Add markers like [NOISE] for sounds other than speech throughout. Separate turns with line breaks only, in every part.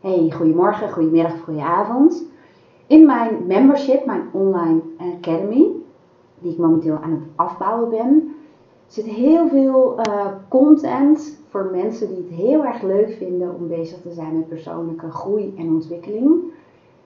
Hey, goedemorgen, goedemiddag goedenavond. In mijn membership, mijn online academy, die ik momenteel aan het afbouwen ben, zit heel veel uh, content voor mensen die het heel erg leuk vinden om bezig te zijn met persoonlijke groei en ontwikkeling.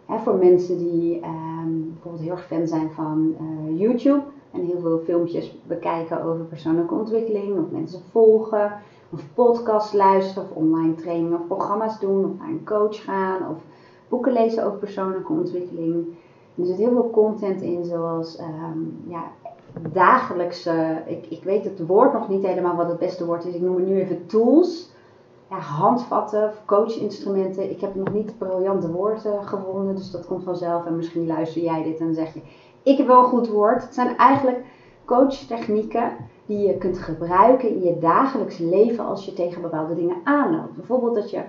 voor mensen die ehm, bijvoorbeeld heel erg fan zijn van uh, YouTube en heel veel filmpjes bekijken over persoonlijke ontwikkeling, of mensen volgen, of podcast luisteren, of online trainingen of programma's doen, of naar een coach gaan, of boeken lezen over persoonlijke ontwikkeling. er zit heel veel content in, zoals um, ja, dagelijkse, ik, ik weet het woord nog niet helemaal wat het beste woord is, ik noem het nu even tools. Handvatten, coachinstrumenten. Ik heb nog niet briljante woorden gevonden, dus dat komt vanzelf. En misschien luister jij dit en zeg je, ik heb wel een goed woord. Het zijn eigenlijk coachtechnieken die je kunt gebruiken in je dagelijks leven als je tegen bepaalde dingen aanloopt. Bijvoorbeeld dat je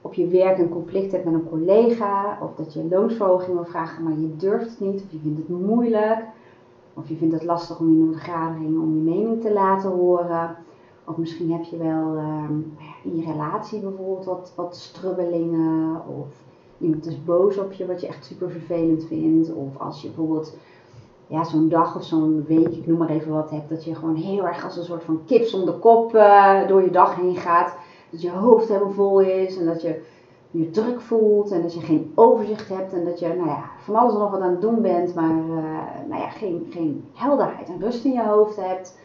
op je werk een conflict hebt met een collega, of dat je loonsverhoging wil vragen, maar je durft het niet, of je vindt het moeilijk, of je vindt het lastig om in een vergadering om je mening te laten horen. Of misschien heb je wel ehm, in je relatie bijvoorbeeld wat, wat strubbelingen, of iemand is boos op je wat je echt super vervelend vindt, of als je bijvoorbeeld ja, zo'n dag of zo'n week, ik noem maar even wat, hebt, dat je gewoon heel erg als een soort van kip zonder kop uh, door je dag heen gaat. Dat je hoofd helemaal vol is en dat je je druk voelt en dat je geen overzicht hebt en dat je nou ja, van alles en nog wat aan het doen bent, maar uh, nou ja, geen, geen helderheid en rust in je hoofd hebt.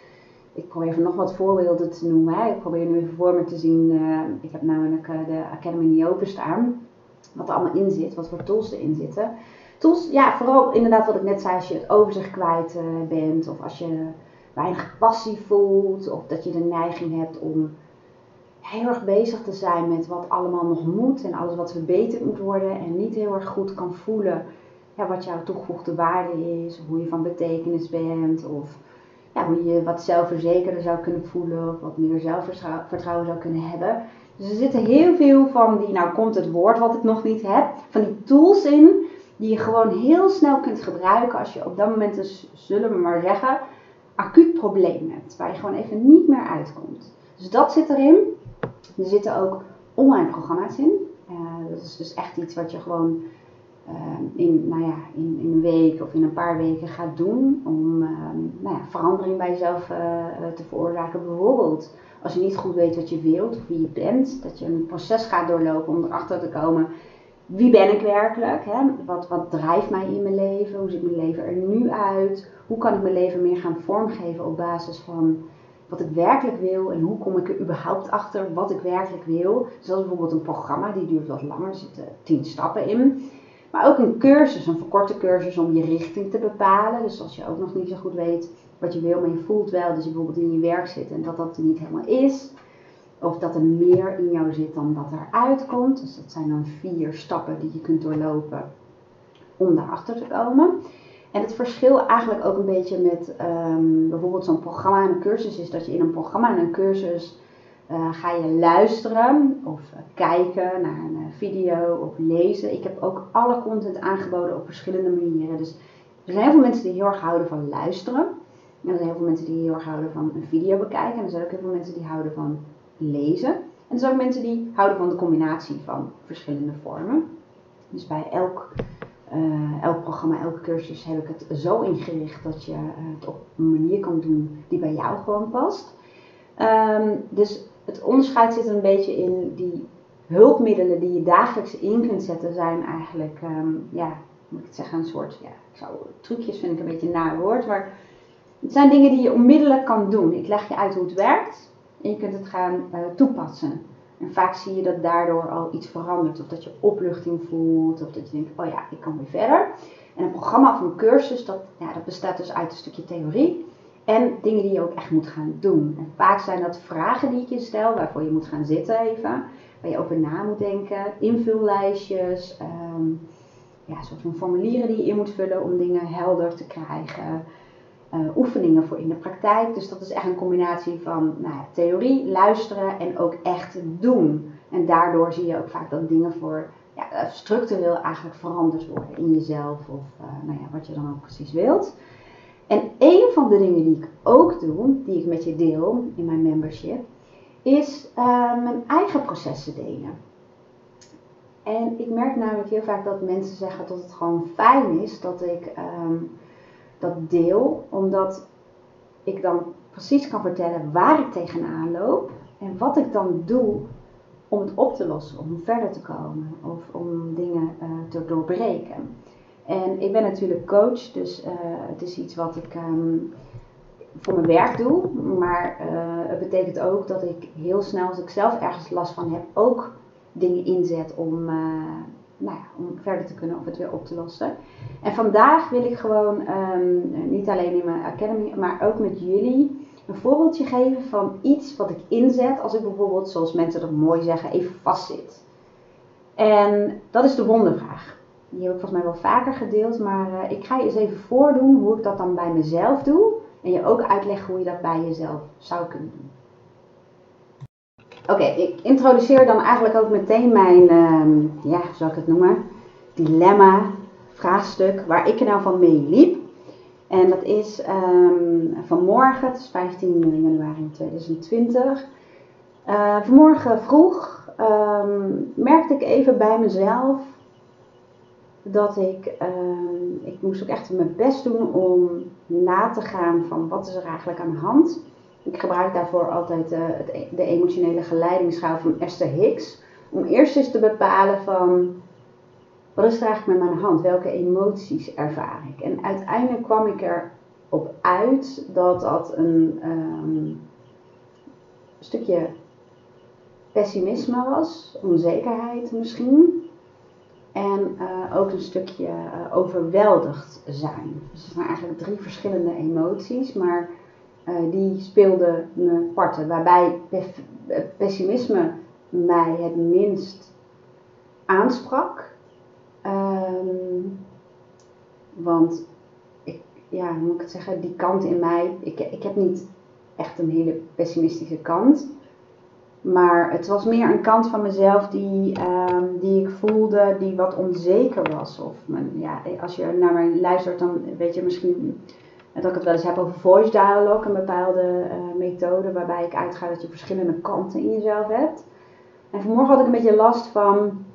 Ik probeer even nog wat voorbeelden te noemen. Hè. Ik probeer nu even voor me te zien. Uh, ik heb namelijk de Academy niet openstaan. Wat er allemaal in zit, wat voor tools erin zitten. Tools, ja, vooral inderdaad wat ik net zei, als je het overzicht kwijt bent, of als je weinig passie voelt, of dat je de neiging hebt om heel erg bezig te zijn met wat allemaal nog moet en alles wat verbeterd moet worden en niet heel erg goed kan voelen ja, wat jouw toegevoegde waarde is, hoe je van betekenis bent of ja, hoe je wat zelfverzekerder zou kunnen voelen of wat meer zelfvertrouwen zou kunnen hebben. Dus er zitten heel veel van die, nou komt het woord wat ik nog niet heb, van die tools in die je gewoon heel snel kunt gebruiken als je op dat moment dus, zullen we maar zeggen, acuut probleem hebt, waar je gewoon even niet meer uitkomt. Dus dat zit erin. Er zitten ook online programma's in. Uh, dat is dus echt iets wat je gewoon uh, in, nou ja, in, in, een week of in een paar weken gaat doen om uh, nou ja, verandering bij jezelf te veroorzaken. Bijvoorbeeld als je niet goed weet wat je wilt of wie je bent, dat je een proces gaat doorlopen om erachter te komen wie ben ik werkelijk? Hè? Wat, wat drijft mij in mijn leven? Hoe ziet mijn leven er nu uit? Hoe kan ik mijn leven meer gaan vormgeven op basis van wat ik werkelijk wil en hoe kom ik er überhaupt achter wat ik werkelijk wil. Dus bijvoorbeeld een programma, die duurt wat langer, er zitten tien stappen in. Maar ook een cursus, een verkorte cursus om je richting te bepalen. Dus als je ook nog niet zo goed weet wat je wil, maar je voelt wel dat je bijvoorbeeld in je werk zit en dat dat niet helemaal is. Of dat er meer in jou zit dan dat eruit komt. Dus dat zijn dan vier stappen die je kunt doorlopen om daarachter te komen. En het verschil eigenlijk ook een beetje met um, bijvoorbeeld zo'n programma en een cursus is dat je in een programma en een cursus uh, ga je luisteren of uh, kijken naar een uh, video of lezen. Ik heb ook alle content aangeboden op verschillende manieren. Dus er zijn heel veel mensen die heel erg houden van luisteren. En er zijn heel veel mensen die heel erg houden van een video bekijken. En er zijn ook heel veel mensen die houden van lezen. En er zijn ook mensen die houden van de combinatie van verschillende vormen. Dus bij elk uh, elk programma, elke cursus heb ik het zo ingericht dat je uh, het op een manier kan doen die bij jou gewoon past. Um, dus het onderscheid zit een beetje in die hulpmiddelen die je dagelijks in kunt zetten, zijn eigenlijk, um, ja, moet ik het zeggen, een soort, ja, ik zou, trucjes vind ik een beetje een naar woord, maar het zijn dingen die je onmiddellijk kan doen. Ik leg je uit hoe het werkt en je kunt het gaan uh, toepassen. En vaak zie je dat daardoor al iets verandert. Of dat je opluchting voelt. Of dat je denkt, oh ja, ik kan weer verder. En een programma of een cursus, dat, ja, dat bestaat dus uit een stukje theorie. En dingen die je ook echt moet gaan doen. En vaak zijn dat vragen die ik je stel, waarvoor je moet gaan zitten even. Waar je over na moet denken. Invullijstjes. Um, ja, soort van formulieren die je in moet vullen om dingen helder te krijgen. Uh, oefeningen voor in de praktijk. Dus dat is echt een combinatie van nou theorie, luisteren en ook echt doen. En daardoor zie je ook vaak dat dingen voor ja, eh, structureel eigenlijk veranderd worden in jezelf of uh, nou ja, wat je dan ook precies wilt. En een van de dingen die ik ook doe, die ik met je deel in mijn membership, is mijn eigen processen delen. En ik merk namelijk heel vaak dat mensen zeggen dat het gewoon fijn is dat ik ehm, dat deel, omdat ik dan precies kan vertellen waar ik tegenaan loop en wat ik dan doe om het op te lossen, om verder te komen of om dingen uh, te doorbreken. En ik ben natuurlijk coach, dus uh, het is iets wat ik um, voor mijn werk doe. Maar uh, het betekent ook dat ik heel snel, als ik zelf ergens last van heb, ook dingen inzet om, nou ja, om verder te kunnen of het weer op te lossen. En vandaag wil ik gewoon, um, niet alleen in mijn academy, maar ook met jullie een voorbeeldje geven van iets wat ik inzet als ik bijvoorbeeld, zoals mensen dat mooi zeggen, even vastzit. En dat is de wondervraag. Die heb ik volgens mij wel vaker gedeeld, maar uh, ik ga je eens even voordoen hoe ik dat dan bij mezelf doe. En je ook uitleggen hoe je dat bij jezelf zou kunnen doen. Oké, ik introduceer dan eigenlijk ook meteen mijn, uh, ja, hoe zou ik het noemen, dilemma, vraagstuk, waar ik er nou van mee liep. En dat is um, vanmorgen, het is 15 januari 2020. Uh, vanmorgen vroeg um, merkte ik even bij mezelf dat ik, ik moest ook echt mijn best doen om na te gaan van wat is er eigenlijk aan de hand. Ik gebruik daarvoor altijd uh, het, e-, de emotionele geleidingsschaal van Esther Hicks. Om eerst eens te bepalen van wat is er eigenlijk met mijn hand? Welke emoties ervaar ik? En uiteindelijk kwam ik erop uit dat dat een um, stukje pessimisme was, onzekerheid misschien. En uh, ook een stukje uh, overweldigd zijn. Dus het zijn eigenlijk drie verschillende emoties, maar die speelden me parten. Waarbij pessimisme mij het minst aansprak. Um, want ik, ja, hoe moet ik het zeggen, die kant in mij, ik, ik heb niet echt een hele pessimistische kant. Maar het was meer een kant van mezelf die, um, die ik voelde, die wat onzeker was. Of mijn, ja, als je naar mij luistert, dan weet je misschien dat ik het wel eens heb over voice dialogue, een bepaalde uh, methode waarbij ik uitga dat je verschillende kanten in jezelf hebt. En vanmorgen had ik een beetje last van,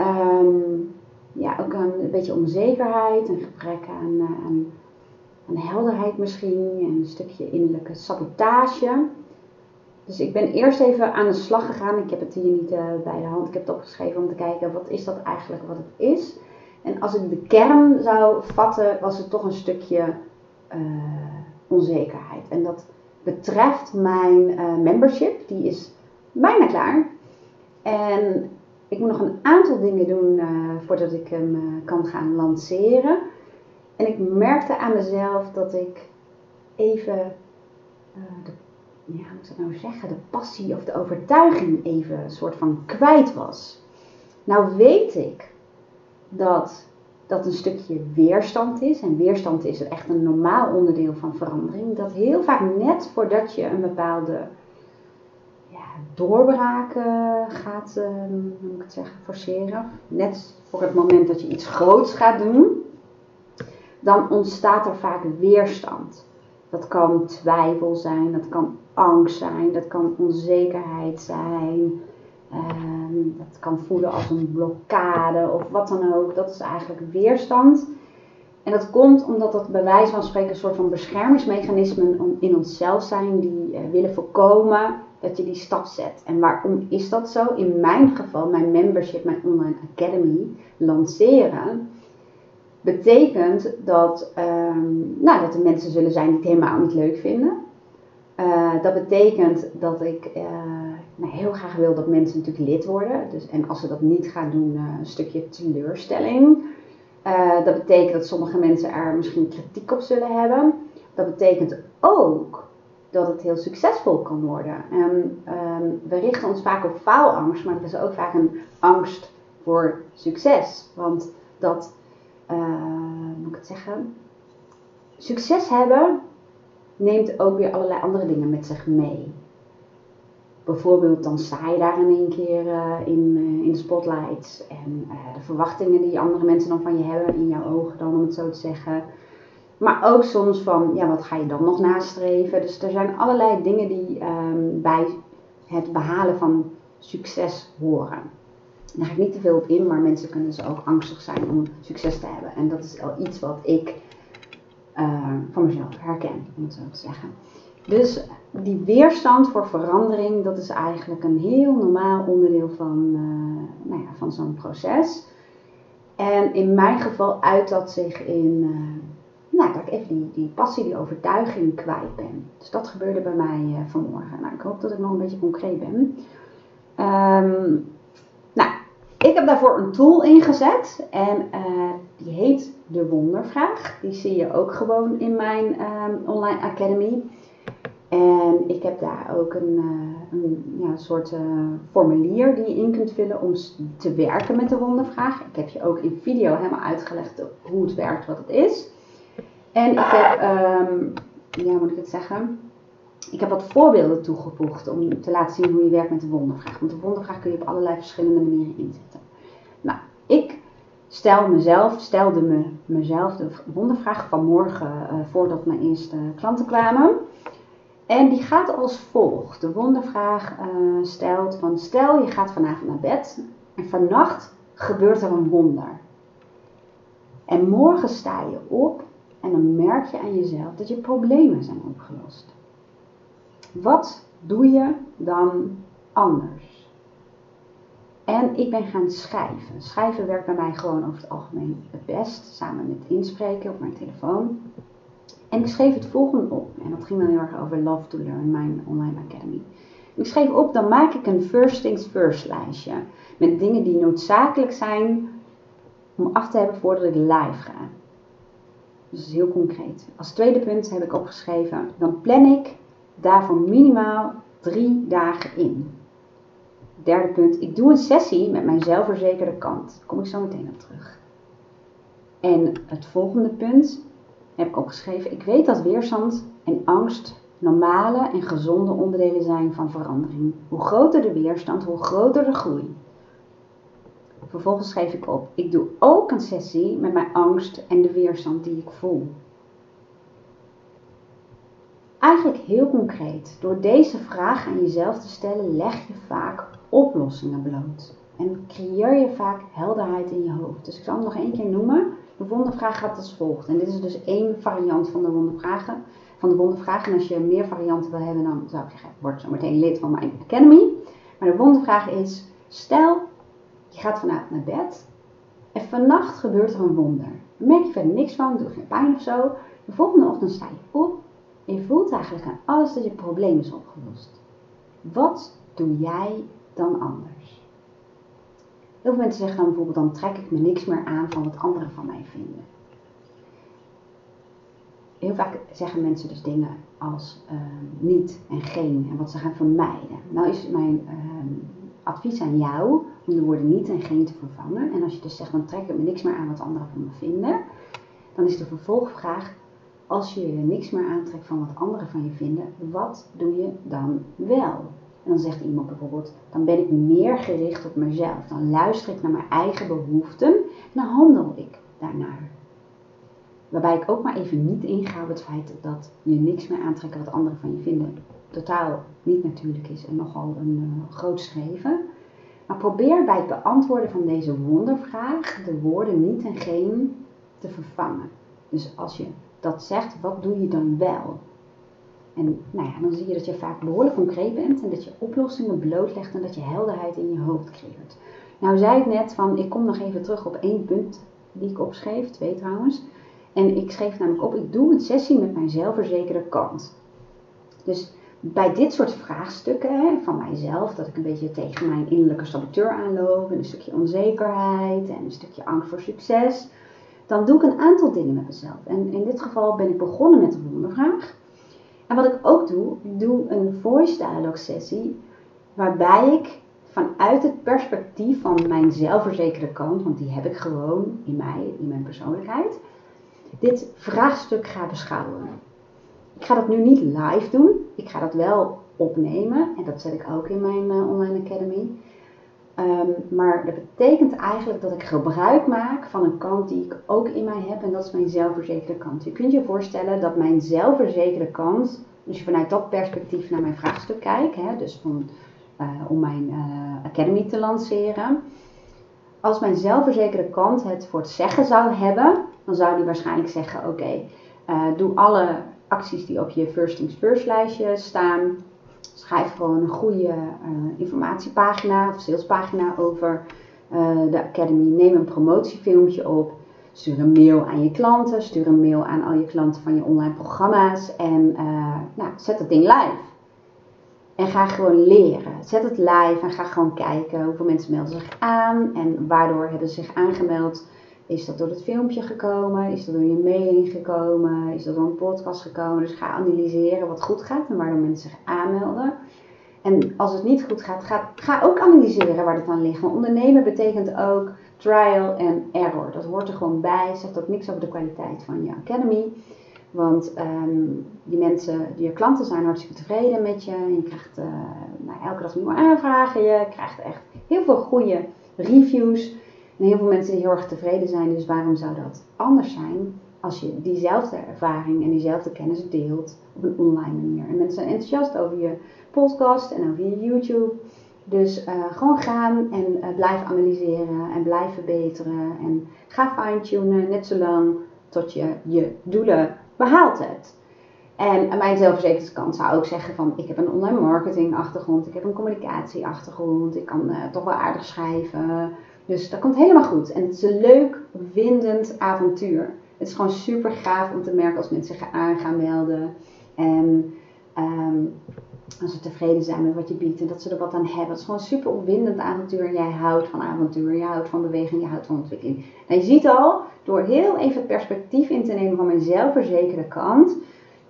um, ja, ook een, beetje onzekerheid, een gebrek aan, uh, aan, aan helderheid misschien, en een stukje innerlijke sabotage. Dus ik ben eerst even aan de slag gegaan. Ik heb het hier niet uh, bij de hand. Ik heb het opgeschreven om te kijken wat is dat eigenlijk wat het is. En als ik de kern zou vatten, was het toch een stukje uh, onzekerheid. En dat betreft mijn uh, membership. Die is bijna klaar. En ik moet nog een aantal dingen doen voordat ik hem kan gaan lanceren. En ik merkte aan mezelf dat ik even de ja, hoe ik nou zeggen, de passie of de overtuiging even een soort van kwijt was. Nou weet ik dat dat een stukje weerstand is. En weerstand is echt een normaal onderdeel van verandering. Dat heel vaak net voordat je een bepaalde ja, doorbraak gaat, hoe moet ik het zeggen, forceren. Net voor het moment dat je iets groots gaat doen. Dan ontstaat er vaak weerstand. Dat kan twijfel zijn, dat kan angst zijn, dat kan onzekerheid zijn. Um, dat kan voelen als een blokkade of wat dan ook. Dat is eigenlijk weerstand. En dat komt omdat dat bij wijze van spreken een soort van beschermingsmechanismen in onszelf zijn die uh, willen voorkomen dat je die stap zet. En waarom is dat zo? In mijn geval, mijn membership, mijn online academy lanceren, betekent dat, um, nou, dat er mensen zullen zijn die het helemaal niet leuk vinden. Uh, dat betekent dat ik uh, nou, heel graag wil dat mensen natuurlijk lid worden. Dus, en als ze dat niet gaan doen, uh, een stukje teleurstelling. dat betekent dat sommige mensen er misschien kritiek op zullen hebben. Dat betekent ook dat het heel succesvol kan worden. En um, we richten ons vaak op faalangst, maar dat is ook vaak een angst voor succes. Want dat, moet ik het zeggen, succes hebben neemt ook weer allerlei andere dingen met zich mee. Bijvoorbeeld dan sta je daar in één keer uh, in, uh, in de spotlights en uh, de verwachtingen die andere mensen dan van je hebben in jouw ogen dan om het zo te zeggen. Maar ook soms van, ja wat ga je dan nog nastreven? Dus er zijn allerlei dingen die um, bij het behalen van succes horen. Daar ga ik niet te veel op in, maar mensen kunnen dus ook angstig zijn om succes te hebben. En dat is wel iets wat ik van mezelf herken, om het zo te zeggen. Dus die weerstand voor verandering, dat is eigenlijk een heel normaal onderdeel van, uh, nou ja, van zo'n proces. En in mijn geval uit dat zich in uh, nou, dat ik even die, die passie, die overtuiging kwijt ben. Dus dat gebeurde bij mij uh, vanmorgen. Nou, ik hoop dat ik nog een beetje concreet ben. Um, nou, ik heb daarvoor een tool ingezet en die heet de Wondervraag. Die zie je ook gewoon in mijn um, online academy. En ik heb daar ook een, uh, een ja, soort uh, formulier die je in kunt vullen om te werken met de wondervraag. Ik heb je ook in video helemaal uitgelegd hoe het werkt, wat het is. En ik heb, um, ja, moet ik het zeggen? Ik heb wat voorbeelden toegevoegd om te laten zien hoe je werkt met de wondervraag. Want de wondervraag kun je op allerlei verschillende manieren inzetten. Nou, ik stel mezelf, stelde me, mezelf de wondervraag vanmorgen uh, voordat mijn eerste klanten kwamen. En die gaat als volgt. De wondervraag uh, stelt van stel je gaat vanavond naar bed en vannacht gebeurt er een wonder. En morgen sta je op en dan merk je aan jezelf dat je problemen zijn opgelost. Wat doe je dan anders? En ik ben gaan schrijven. Schrijven werkt bij mij gewoon over het algemeen het best, samen met inspreken op mijn telefoon. En ik schreef het volgende op. En dat ging dan heel erg over Love to Learn, mijn online academy. Ik schreef op, dan maak ik een first things first lijstje. Met dingen die noodzakelijk zijn om af te hebben voordat ik live ga. Dus heel concreet. Als tweede punt heb ik opgeschreven, dan plan ik daarvoor minimaal drie dagen in. Derde punt, ik doe een sessie met mijn zelfverzekerde kant. Daar kom ik zo meteen op terug. En het volgende punt heb ik opgeschreven, ik weet dat weerstand en angst normale en gezonde onderdelen zijn van verandering. Hoe groter de weerstand, hoe groter de groei. Vervolgens schreef ik op: Ik doe ook een sessie met mijn angst en de weerstand die ik voel. Eigenlijk heel concreet. Door deze vraag aan jezelf te stellen, leg je vaak oplossingen bloot. En creëer je vaak helderheid in je hoofd. Dus ik zal hem nog één keer noemen. De wondervraag gaat als volgt. En dit is dus één variant van de wondervragen. Van de wondervraag. En als je meer varianten wil hebben, dan zou ik zeggen, zo meteen lid van mijn academy. Maar de wondervraag is, stel je gaat vanavond naar bed en vannacht gebeurt er een wonder. Dan merk je verder niks van, doet geen pijn of zo. De volgende ochtend sta je op en je voelt eigenlijk aan alles dat je probleem is opgelost. Wat doe jij dan anders? Heel veel mensen zeggen dan bijvoorbeeld, dan trek ik me niks meer aan van wat anderen van mij vinden. Heel vaak zeggen mensen dus dingen als uh, niet en geen en wat ze gaan vermijden. Nou is mijn uh, advies aan jou om de woorden niet en geen te vervangen. En als je dus zegt, dan trek ik me niks meer aan wat anderen van me vinden. Dan is de vervolgvraag, als je je niks meer aantrekt van wat anderen van je vinden, wat doe je dan wel? En dan zegt iemand bijvoorbeeld, dan ben ik meer gericht op mezelf. Dan luister ik naar mijn eigen behoeften en dan handel ik daarnaar. Waarbij ik ook maar even niet inga op het feit dat je niks meer aantrekt wat anderen van je vinden totaal niet natuurlijk is en nogal een uh, groot schreven. Maar probeer bij het beantwoorden van deze wondervraag de woorden niet en geen te vervangen. Dus als je dat zegt, wat doe je dan wel? En nou ja, dan zie je dat je vaak behoorlijk concreet bent en dat je oplossingen blootlegt en dat je helderheid in je hoofd creëert. Nou zei ik net van, ik kom nog even terug op één punt die ik opschreef, twee trouwens. En ik schreef namelijk op, ik doe een sessie met mijn zelfverzekerde kant. Dus bij dit soort vraagstukken hè, van mijzelf, dat ik een beetje tegen mijn innerlijke saboteur aanloop, en een stukje onzekerheid en een stukje angst voor succes, dan doe ik een aantal dingen met mezelf. En in dit geval ben ik begonnen met de wondervraag. En wat ik ook doe, ik doe een voice dialogue sessie, waarbij ik vanuit het perspectief van mijn zelfverzekerde kant, want die heb ik gewoon in mij, in mijn persoonlijkheid, dit vraagstuk ga beschouwen. Ik ga dat nu niet live doen. Ik ga dat wel opnemen. En dat zet ik ook in mijn uh, online academy. Um, maar dat betekent eigenlijk dat ik gebruik maak van een kant die ik ook in mij heb. En dat is mijn zelfverzekerde kant. Je kunt je voorstellen dat mijn zelfverzekerde kant, als je vanuit dat perspectief naar mijn vraagstuk kijkt, hè, dus van, uh, om mijn uh, academy te lanceren, als mijn zelfverzekerde kant het voor het zeggen zou hebben, dan zou die waarschijnlijk zeggen: Oké, eh, doe alle acties die op je First Things First lijstje staan. Schrijf gewoon een goede uh, informatiepagina of salespagina over uh, de Academy. Neem een promotiefilmpje op. Stuur een mail aan je klanten. Stuur een mail aan al je klanten van je online programma's. En nou, zet het ding live. En ga gewoon leren. Zet het live en ga gewoon kijken hoeveel mensen melden zich aan. En waardoor hebben ze zich aangemeld. Is dat door het filmpje gekomen? Is dat door je mailing gekomen? Is dat door een podcast gekomen? Dus ga analyseren wat goed gaat en waardoor mensen zich aanmelden. En als het niet goed gaat, ga, ga ook analyseren waar het aan ligt. Want ondernemen betekent ook trial and error. Dat hoort er gewoon bij. Zegt ook niks over de kwaliteit van je academy. Want um, die mensen, je klanten zijn hartstikke tevreden met je. Je krijgt uh, nou, elke dag nieuwe aanvragen. Je krijgt echt heel veel goede reviews. En heel veel mensen heel erg tevreden zijn. Dus waarom zou dat anders zijn als je diezelfde ervaring en diezelfde kennis deelt op een online manier? En mensen zijn enthousiast over je podcast en over je YouTube. Dus uh, gewoon gaan en uh, blijf analyseren en blijf verbeteren. En ga fine-tunen net zo lang tot je je doelen behaalt het. En mijn zelfverzekerde kant zou ook zeggen van ik heb een online marketing achtergrond, ik heb een communicatie achtergrond, ik kan uh, toch wel aardig schrijven. Dus dat komt helemaal goed. En het is een leuk, windend avontuur. Het is gewoon super gaaf om te merken als mensen zich aan gaan melden. En um, als ze tevreden zijn met wat je biedt en dat ze er wat aan hebben. Het is gewoon een super opwindend avontuur. Jij houdt van avontuur, je houdt van beweging, je houdt van ontwikkeling. En je ziet al, door heel even perspectief in te nemen van mijn zelfverzekerde kant,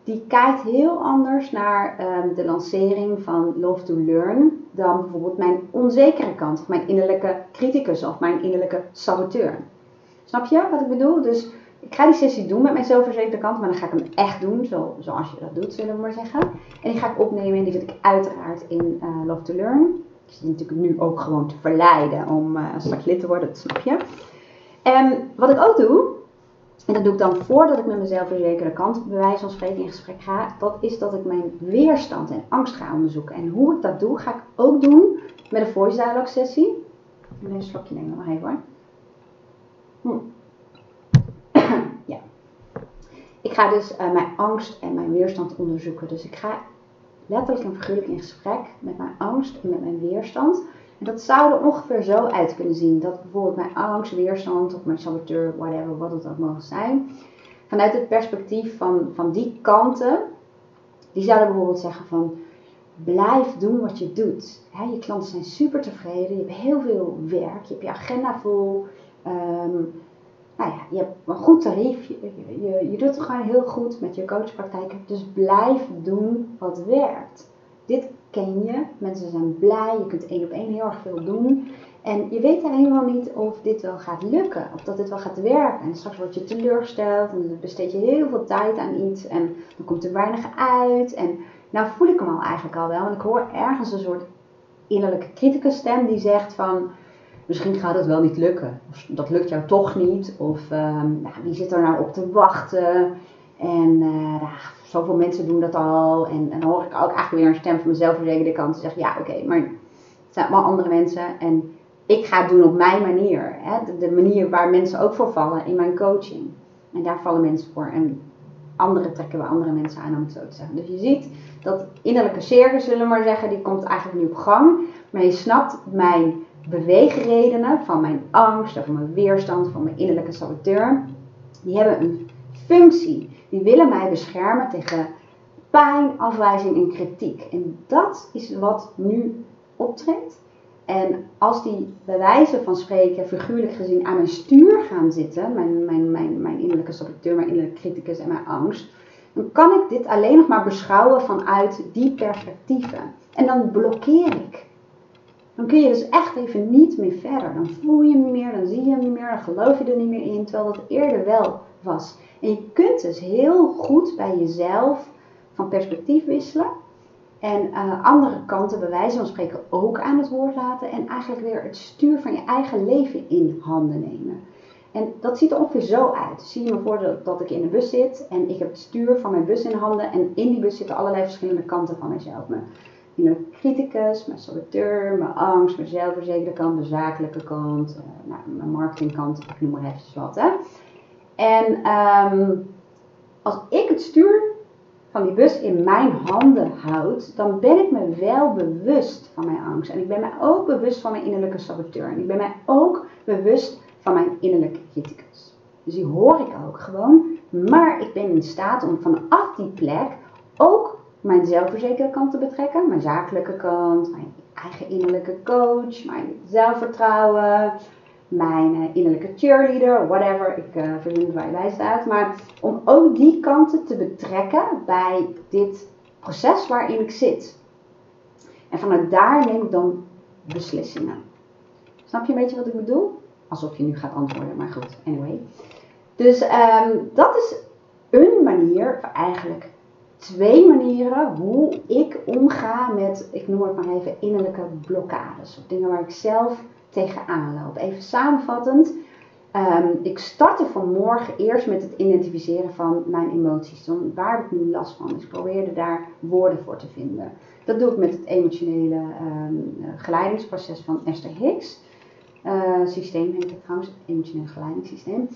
die kijkt heel anders naar um, de lancering van Love to Learn dan bijvoorbeeld mijn onzekere kant, of mijn innerlijke criticus of mijn innerlijke saboteur. Snap je wat ik bedoel? Dus ik ga die sessie doen met mijn zelfverzekerde kant, maar dan ga ik hem echt doen, zo, zoals je dat doet, zullen we maar zeggen. En die ga ik opnemen en die zet ik uiteraard in uh, Love to Learn. Ik zit natuurlijk nu ook gewoon te verleiden om uh, straks lid te worden, dat snap je. En wat ik ook doe, en dat doe ik dan voordat ik met mijn zelfverzekerde kant bij wijze van spreken in gesprek ga, dat is dat ik mijn weerstand en angst ga onderzoeken. En hoe ik dat doe, ga ik ook doen met een voice dialogue sessie. Ik een slokje nemen, nog even hoor. Hm. [CLEARS THROAT] ja. Ik ga dus uh, mijn angst en mijn weerstand onderzoeken. Dus ik ga letterlijk en figuurlijk in gesprek met mijn angst en met mijn weerstand. Dat zou er ongeveer zo uit kunnen zien. Dat bijvoorbeeld mijn angst, weerstand of mijn saboteur, whatever, wat het ook mogen zijn. Vanuit het perspectief van, van die kanten, die zouden bijvoorbeeld zeggen van blijf doen wat je doet. je klanten zijn super tevreden, je hebt heel veel werk, je hebt je agenda vol. Um, nou ja, je hebt een goed tarief, je, je, je, doet het gewoon heel goed met je coachpraktijk. Dus blijf doen wat werkt. Dit ken je, mensen zijn blij, je kunt één op één heel erg veel doen. En je weet alleen helemaal niet of dit wel gaat lukken, of dat dit wel gaat werken. En straks word je teleurgesteld en dan besteed je heel veel tijd aan iets en dan komt er weinig uit. En nou voel ik hem al eigenlijk al wel, want ik hoor ergens een soort innerlijke criticus stem die zegt van misschien gaat het wel niet lukken. Of dat lukt jou toch niet. Of um, nou, wie zit er nou op te wachten? En uh, zoveel mensen doen dat al. En, en dan hoor ik ook eigenlijk weer een stem van mezelf verzekerde kant die zegt, ja oké, maar het zijn allemaal andere mensen. En ik ga het doen op mijn manier. Hè? De, manier waar mensen ook voor vallen in mijn coaching. En daar vallen mensen voor. En anderen trekken we andere mensen aan om het zo te zeggen. Dus je ziet dat innerlijke circus, zullen we maar zeggen, die komt eigenlijk nu op gang. Maar je snapt mijn beweegredenen van mijn angst, van mijn weerstand, van mijn innerlijke saboteur, die hebben een functie. Die willen mij beschermen tegen pijn, afwijzing en kritiek. En dat is wat nu optreedt. En als die bij wijze van spreken, figuurlijk gezien, aan mijn stuur gaan zitten, mijn, mijn, mijn, mijn innerlijke saboteur, mijn innerlijke criticus en mijn angst, dan kan ik dit alleen nog maar beschouwen vanuit die perspectieven. En dan blokkeer ik. Dan kun je dus echt even niet meer verder. Dan voel je hem niet meer, dan zie je hem niet meer, dan geloof je er niet meer in, terwijl dat eerder wel was. En je kunt dus heel goed bij jezelf van perspectief wisselen. En uh, andere kanten bij wijze van spreken ook aan het woord laten. En eigenlijk weer het stuur van je eigen leven in handen nemen. En dat ziet er ongeveer zo uit. Zie je me voor dat, dat ik in een bus zit en ik heb het stuur van mijn bus in handen. En in die bus zitten allerlei verschillende kanten van mezelf. Mijn innerlijke criticus, mijn saboteur, mijn angst, mijn zelfverzekerde kant, mijn zakelijke kant, uh, nou, mijn marketingkant, ik noem maar eventjes wat. Hè. En ehm, als ik het stuur van die bus in mijn handen houd, dan ben ik me wel bewust van mijn angst. En ik ben me ook bewust van mijn innerlijke saboteur. En ik ben mij ook bewust van mijn innerlijke criticus. Dus die hoor ik ook gewoon. Maar ik ben in staat om vanaf die plek ook mijn zelfverzekerde kant te betrekken. Mijn zakelijke kant, mijn eigen innerlijke coach, mijn zelfvertrouwen, mijn eh, innerlijke cheerleader, whatever, ik uh, verzin het waar je bij staat. Maar om ook die kanten te betrekken bij dit proces waarin ik zit. En vanuit daar neem ik dan beslissingen. Snap je een beetje wat ik bedoel? Alsof je nu gaat antwoorden, maar goed, anyway. Dus um, dat is een manier, eigenlijk twee manieren, hoe ik omga met, ik noem het maar even, innerlijke blokkades. Of dingen waar ik zelf tegenaan loop. Even samenvattend. Um, ik startte vanmorgen eerst met het identificeren van mijn emoties. Dan, waar heb ik nu last van? Dus ik probeerde daar woorden voor te vinden. Dat doe ik met het emotionele um, geleidingsproces van Esther Hicks. Uh, systeem heet het trouwens, emotioneel geleidingssysteem.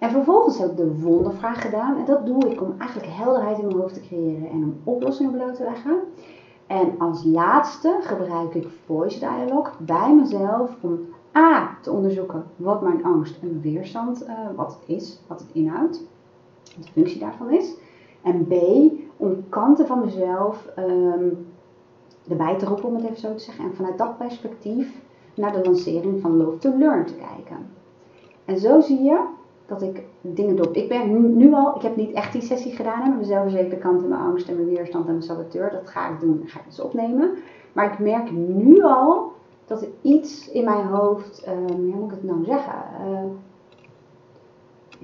En vervolgens heb ik de wondervraag gedaan. En dat doe ik om eigenlijk helderheid in mijn hoofd te creëren en om oplossingen bloot te leggen. En als laatste gebruik ik voice dialogue bij mezelf om A te onderzoeken wat mijn angst en weerstand, uh, wat is, wat het inhoudt, wat de functie daarvan is. En B om kanten van mezelf um, erbij te roepen, om het even zo te zeggen. En vanuit dat perspectief naar de lancering van Love to Learn te kijken. En zo zie je dat ik dingen doe. Ik ben nu al, ik heb niet echt die sessie gedaan met mijn zelfverzekerde kant en mijn angst en mijn weerstand en mijn saboteur. Dat ga ik doen, ga ik dus opnemen. Maar ik merk nu al dat er iets in mijn hoofd, uh, hoe moet ik het nou zeggen? Uh,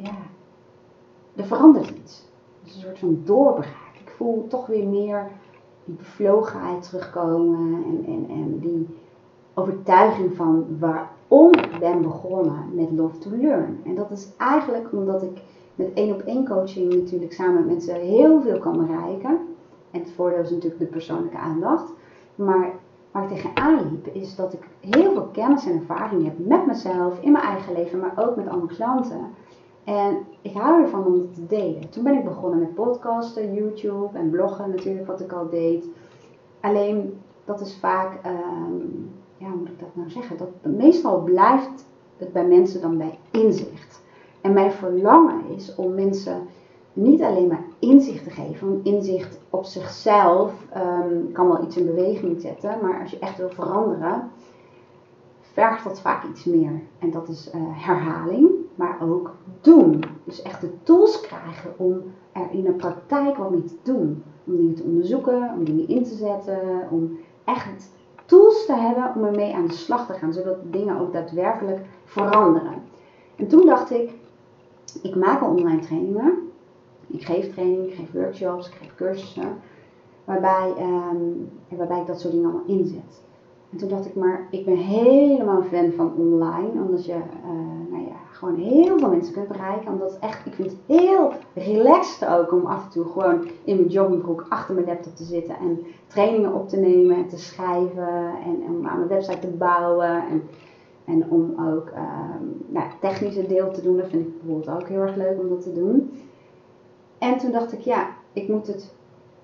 ja, er verandert iets. Het is een soort van doorbraak. Ik voel toch weer meer die bevlogenheid terugkomen en, en, en die overtuiging van waarom ik ben begonnen met Love to Learn. En dat is eigenlijk omdat ik met één op één coaching natuurlijk samen met mensen heel veel kan bereiken. En het voordeel is natuurlijk de persoonlijke aandacht. Maar waar ik tegenaan liep is dat ik heel veel kennis en ervaring heb met mezelf, in mijn eigen leven, maar ook met andere klanten. En ik hou ervan om dat te delen. Toen ben ik begonnen met podcasten, YouTube en bloggen natuurlijk, wat ik al deed. Alleen dat is vaak um, ja, hoe moet ik dat nou zeggen? Dat, meestal blijft het bij mensen dan bij inzicht. En mijn verlangen is om mensen niet alleen maar inzicht te geven. Want inzicht op zichzelf um, kan wel iets in beweging zetten. Maar als je echt wil veranderen, vergt dat vaak iets meer. En dat is uh, herhaling, maar ook doen. Dus echt de tools krijgen om er in de praktijk wat mee te doen. Om dingen te onderzoeken, om dingen in te zetten, om echt tools te hebben om ermee aan de slag te gaan, zodat dingen ook daadwerkelijk veranderen. En toen dacht ik, ik maak online trainingen. Ik geef trainingen, ik geef workshops, ik geef cursussen. Waarbij, um, waarbij ik dat soort dingen allemaal inzet. En toen dacht ik, maar ik ben helemaal fan van online. Omdat je, uh, nou ja, gewoon heel veel mensen kunt bereiken. Omdat echt, ik vind het heel relaxed ook om af en toe gewoon in mijn joggingbroek achter mijn laptop te zitten en trainingen op te nemen en te schrijven en, om aan mijn website te bouwen en, en om ook um, nou, technische deel te doen. Dat vind ik bijvoorbeeld ook heel erg leuk om dat te doen. En toen dacht ik, ja, ik moet het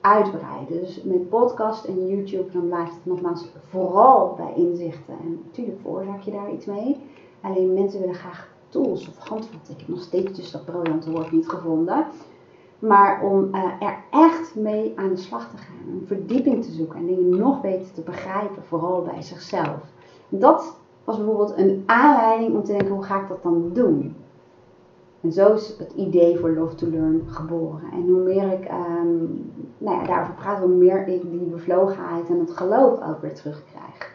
uitbreiden. Dus met podcast en YouTube, dan blijft het nogmaals vooral bij inzichten. En natuurlijk veroorzaak je daar iets mee. Alleen mensen willen graag tools of handvatten. Ik heb nog steeds dus dat briljante woord niet gevonden. Maar om uh, er echt mee aan de slag te gaan. Om verdieping te zoeken en dingen nog beter te begrijpen. Vooral bij zichzelf. Dat was bijvoorbeeld een aanleiding om te denken, hoe ga ik dat dan doen? En zo is het idee voor Love to Learn geboren. En hoe meer ik um, nou ja, daarover praat, hoe meer ik die bevlogenheid en het geloof ook weer terugkrijg.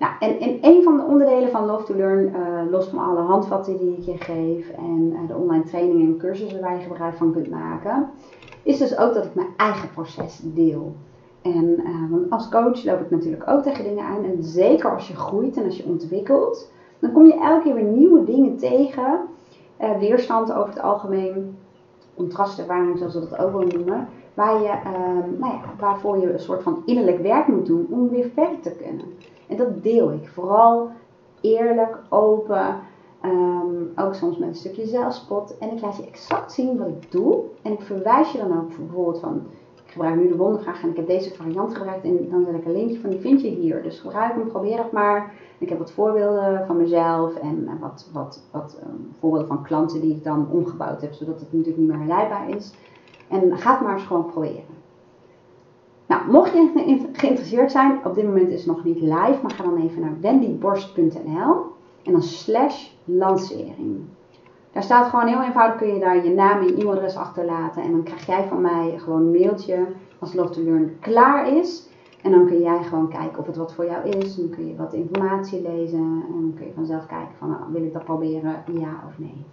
Nou, en, en een van de onderdelen van Love to Learn, uh, los van alle handvatten die ik je geef en uh, de online trainingen en cursussen waar je gebruik van kunt maken, is dus ook dat ik mijn eigen proces deel. En want als coach loop ik natuurlijk ook tegen dingen aan. En zeker als je groeit en als je ontwikkelt, dan kom je elke keer weer nieuwe dingen tegen. weerstand over het algemeen contrastervaring zoals we dat ook wel noemen, waar je, nou ja, waarvoor je een soort van innerlijk werk moet doen om weer verder te kunnen. En dat deel ik. Vooral eerlijk, open, ehm, ook soms met een stukje zelfspot. En ik laat je exact zien wat ik doe. En ik verwijs je dan ook bijvoorbeeld van, ik gebruik nu de wondervraag en ik heb deze variant gebruikt. En dan zet ik een linkje van, die vind je hier. Dus gebruik hem, probeer het maar. Ik heb wat voorbeelden van mezelf en wat, wat, wat um, voorbeelden van klanten die ik dan omgebouwd heb. Zodat het natuurlijk niet meer herleidbaar is. En ga het maar eens gewoon proberen. Nou, mocht je geïnteresseerd zijn, op dit moment is het nog niet live, maar ga dan even naar wendyborst.nl en dan slash lancering. Daar staat gewoon heel eenvoudig, kun je daar je naam en je e-mailadres achterlaten en dan krijg jij van mij gewoon een mailtje als Love to Learn klaar is. En dan kun jij gewoon kijken of het wat voor jou is. Dan kun je wat informatie lezen en dan kun je vanzelf kijken van nou, wil ik dat proberen, ja of nee.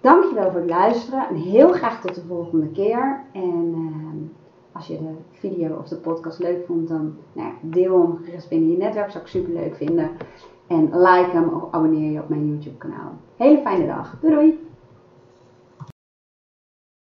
Dankjewel voor het luisteren en heel graag tot de volgende keer. En uh, als je de video of de podcast leuk vond, dan nou, deel hem gerust binnen je netwerk. Zou ik super leuk vinden. En like hem of abonneer je op mijn YouTube kanaal. Hele fijne dag. Doei doei!